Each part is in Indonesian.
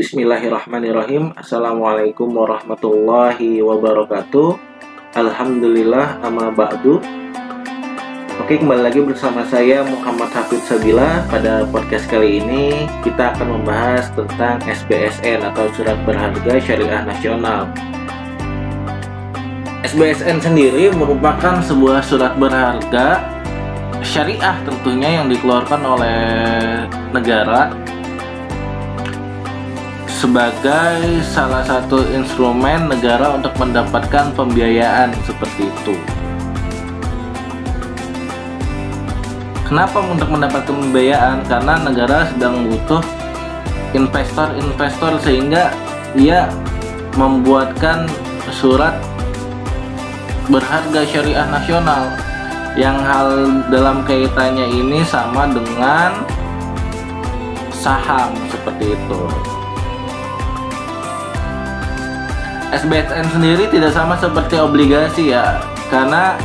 Bismillahirrahmanirrahim. Assalamualaikum warahmatullahi wabarakatuh. Alhamdulillah amma ba'du. Oke, kembali lagi bersama saya Muhammad Hafid Sabila. Pada podcast kali ini kita akan membahas tentang SBSN atau Surat Berharga Syariah Nasional. SBSN sendiri merupakan sebuah surat berharga syariah tentunya yang dikeluarkan oleh negara sebagai salah satu instrumen negara untuk mendapatkan pembiayaan seperti itu. Kenapa untuk mendapatkan pembiayaan? Karena negara sedang butuh investor-investor sehingga ia membuatkan surat berharga syariah nasional yang hal dalam kaitannya ini sama dengan saham seperti itu. SBSN sendiri tidak sama seperti obligasi ya, karena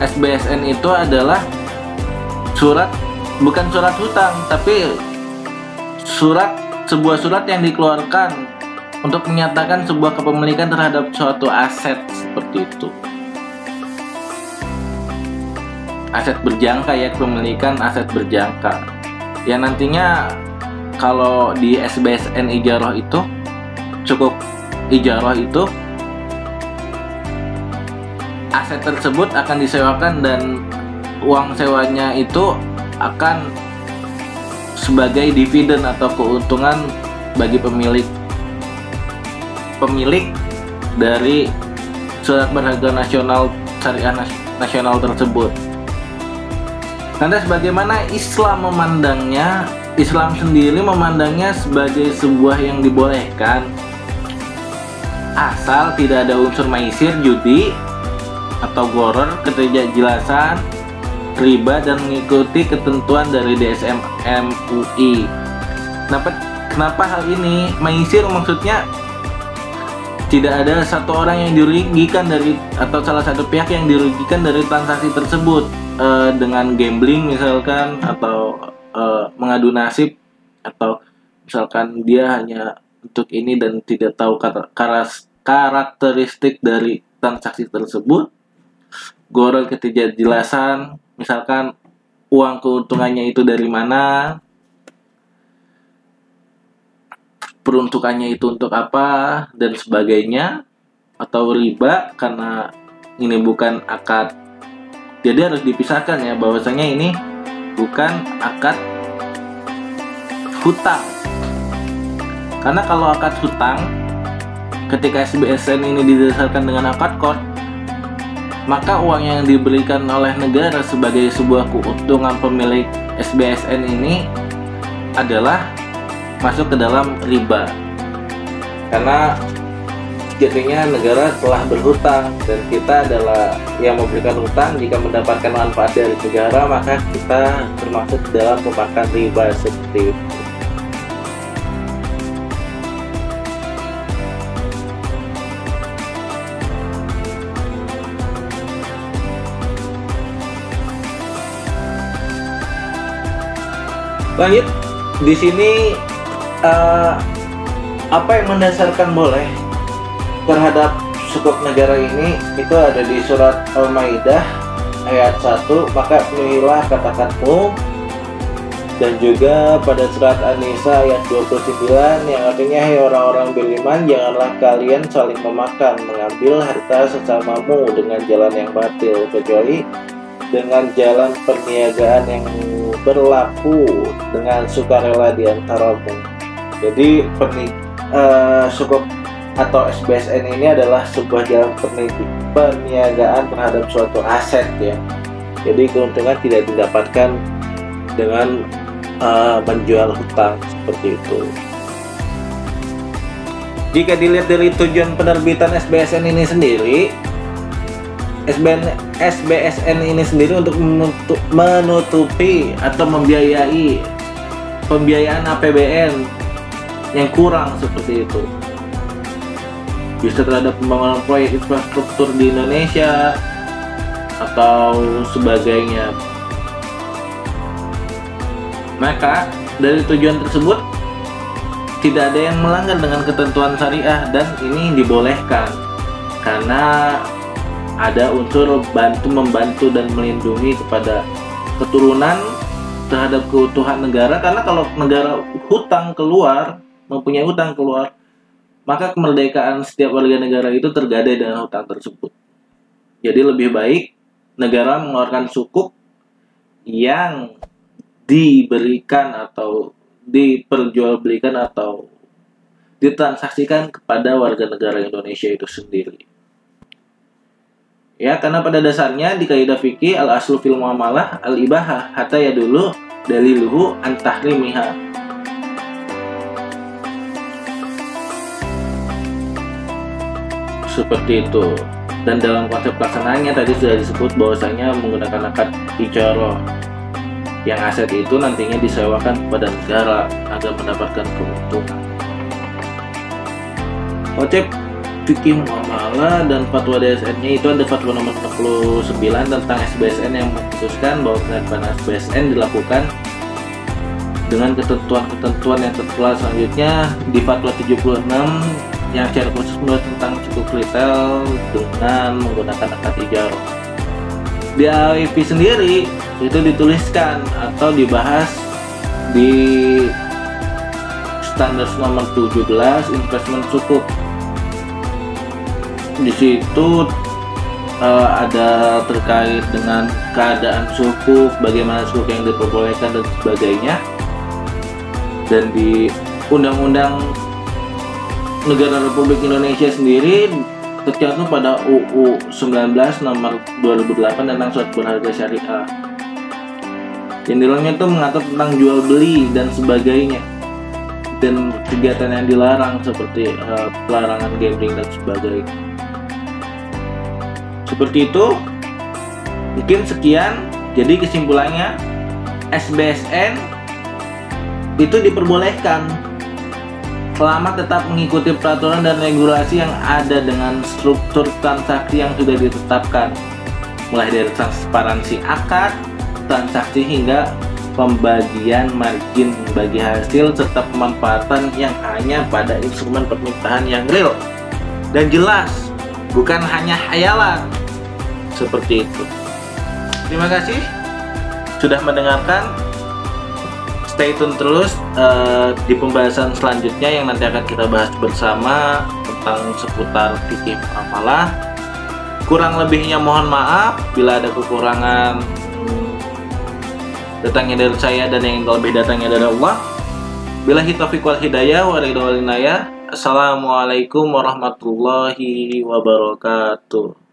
SBSN itu adalah surat bukan surat hutang, tapi surat sebuah surat yang dikeluarkan untuk menyatakan sebuah kepemilikan terhadap suatu aset seperti itu. Aset berjangka ya kepemilikan aset berjangka. Ya nantinya kalau di SBSN Ijaroh itu ijarah itu aset tersebut akan disewakan dan uang sewanya itu akan sebagai dividen atau keuntungan bagi pemilik pemilik dari surat berharga nasional syariah nasional tersebut. Lantas bagaimana Islam memandangnya? Islam sendiri memandangnya sebagai sebuah yang dibolehkan asal tidak ada unsur maisir, judi, atau goror, ketidakjelasan, riba dan mengikuti ketentuan dari DSM MUI. Kenapa kenapa hal ini maisir maksudnya tidak ada satu orang yang dirugikan dari atau salah satu pihak yang dirugikan dari transaksi tersebut e, dengan gambling misalkan atau e, mengadu nasib atau misalkan dia hanya untuk ini dan tidak tahu karakteristik dari transaksi tersebut goreng ketidakjelasan misalkan uang keuntungannya itu dari mana peruntukannya itu untuk apa dan sebagainya atau riba karena ini bukan akad. Jadi harus dipisahkan ya bahwasanya ini bukan akad hutang karena kalau akad hutang, ketika SBSN ini didasarkan dengan akad kod, maka uang yang diberikan oleh negara sebagai sebuah keuntungan pemilik SBSN ini adalah masuk ke dalam riba. Karena jadinya negara telah berhutang dan kita adalah yang memberikan hutang jika mendapatkan manfaat dari negara maka kita termasuk dalam pemakan riba seperti itu. Lanjut. Di sini uh, apa yang mendasarkan boleh terhadap suku negara ini itu ada di surat Al-Maidah ayat 1 maka penuhilah kata-katamu. Dan juga pada surat An-Nisa ayat 29 yang artinya hai orang-orang beriman janganlah kalian saling memakan mengambil harta sesamamu dengan jalan yang batil kecuali dengan jalan perniagaan yang berlaku dengan sukarela di antaramu. Jadi pernik uh, suku atau SBSN ini adalah sebuah jalan perniagaan terhadap suatu aset ya. Jadi keuntungan tidak didapatkan dengan uh, menjual hutang seperti itu. Jika dilihat dari tujuan penerbitan SBSN ini sendiri, SBN, SBSN ini sendiri untuk menutup, menutupi atau membiayai pembiayaan APBN yang kurang seperti itu. Bisa terhadap pembangunan proyek infrastruktur di Indonesia atau sebagainya. Maka dari tujuan tersebut tidak ada yang melanggar dengan ketentuan syariah dan ini dibolehkan karena ada unsur bantu membantu dan melindungi kepada keturunan terhadap keutuhan negara karena kalau negara hutang keluar mempunyai hutang keluar maka kemerdekaan setiap warga negara itu tergadai dengan hutang tersebut jadi lebih baik negara mengeluarkan sukuk yang diberikan atau diperjualbelikan atau ditransaksikan kepada warga negara Indonesia itu sendiri. Ya, karena pada dasarnya di kaidah fikih al aslu fil muamalah al ibahah hatta ya dulu daliluhu an tahrimiha. Seperti itu. Dan dalam konsep pelaksanaannya tadi sudah disebut bahwasanya menggunakan akad ijaroh yang aset itu nantinya disewakan kepada negara agar mendapatkan keuntungan. Konsep fikih muamalah dan fatwa DSN-nya itu ada fatwa nomor 69 tentang SBSN yang memutuskan bahwa penetapan SBSN dilakukan dengan ketentuan-ketentuan yang tertulis selanjutnya di fatwa 76 yang secara khusus menurut tentang cukup retail dengan menggunakan akad ijarah. Di AIP sendiri itu dituliskan atau dibahas di standar nomor 17 investment sukuk di situ uh, ada terkait dengan keadaan suku, bagaimana suku yang diperbolehkan dan sebagainya. Dan di Undang-Undang Negara Republik Indonesia sendiri tercantum pada UU 19 nomor 2008 tentang suatu berharga syariah. Yang di itu mengatur tentang jual beli dan sebagainya dan kegiatan yang dilarang seperti uh, pelarangan gambling dan sebagainya seperti itu. Mungkin sekian. Jadi kesimpulannya SBSN itu diperbolehkan. Selama tetap mengikuti peraturan dan regulasi yang ada dengan struktur transaksi yang sudah ditetapkan. Mulai dari transparansi akad, transaksi hingga pembagian margin bagi hasil serta pemanfaatan yang hanya pada instrumen permintaan yang real dan jelas bukan hanya hayalan seperti itu. Terima kasih sudah mendengarkan. Stay tune terus uh, di pembahasan selanjutnya yang nanti akan kita bahas bersama tentang seputar fikih apalah. Kurang lebihnya mohon maaf bila ada kekurangan datangnya dari saya dan yang lebih datangnya dari Allah. Bila hitafiq wal hidayah wa Assalamualaikum warahmatullahi wabarakatuh.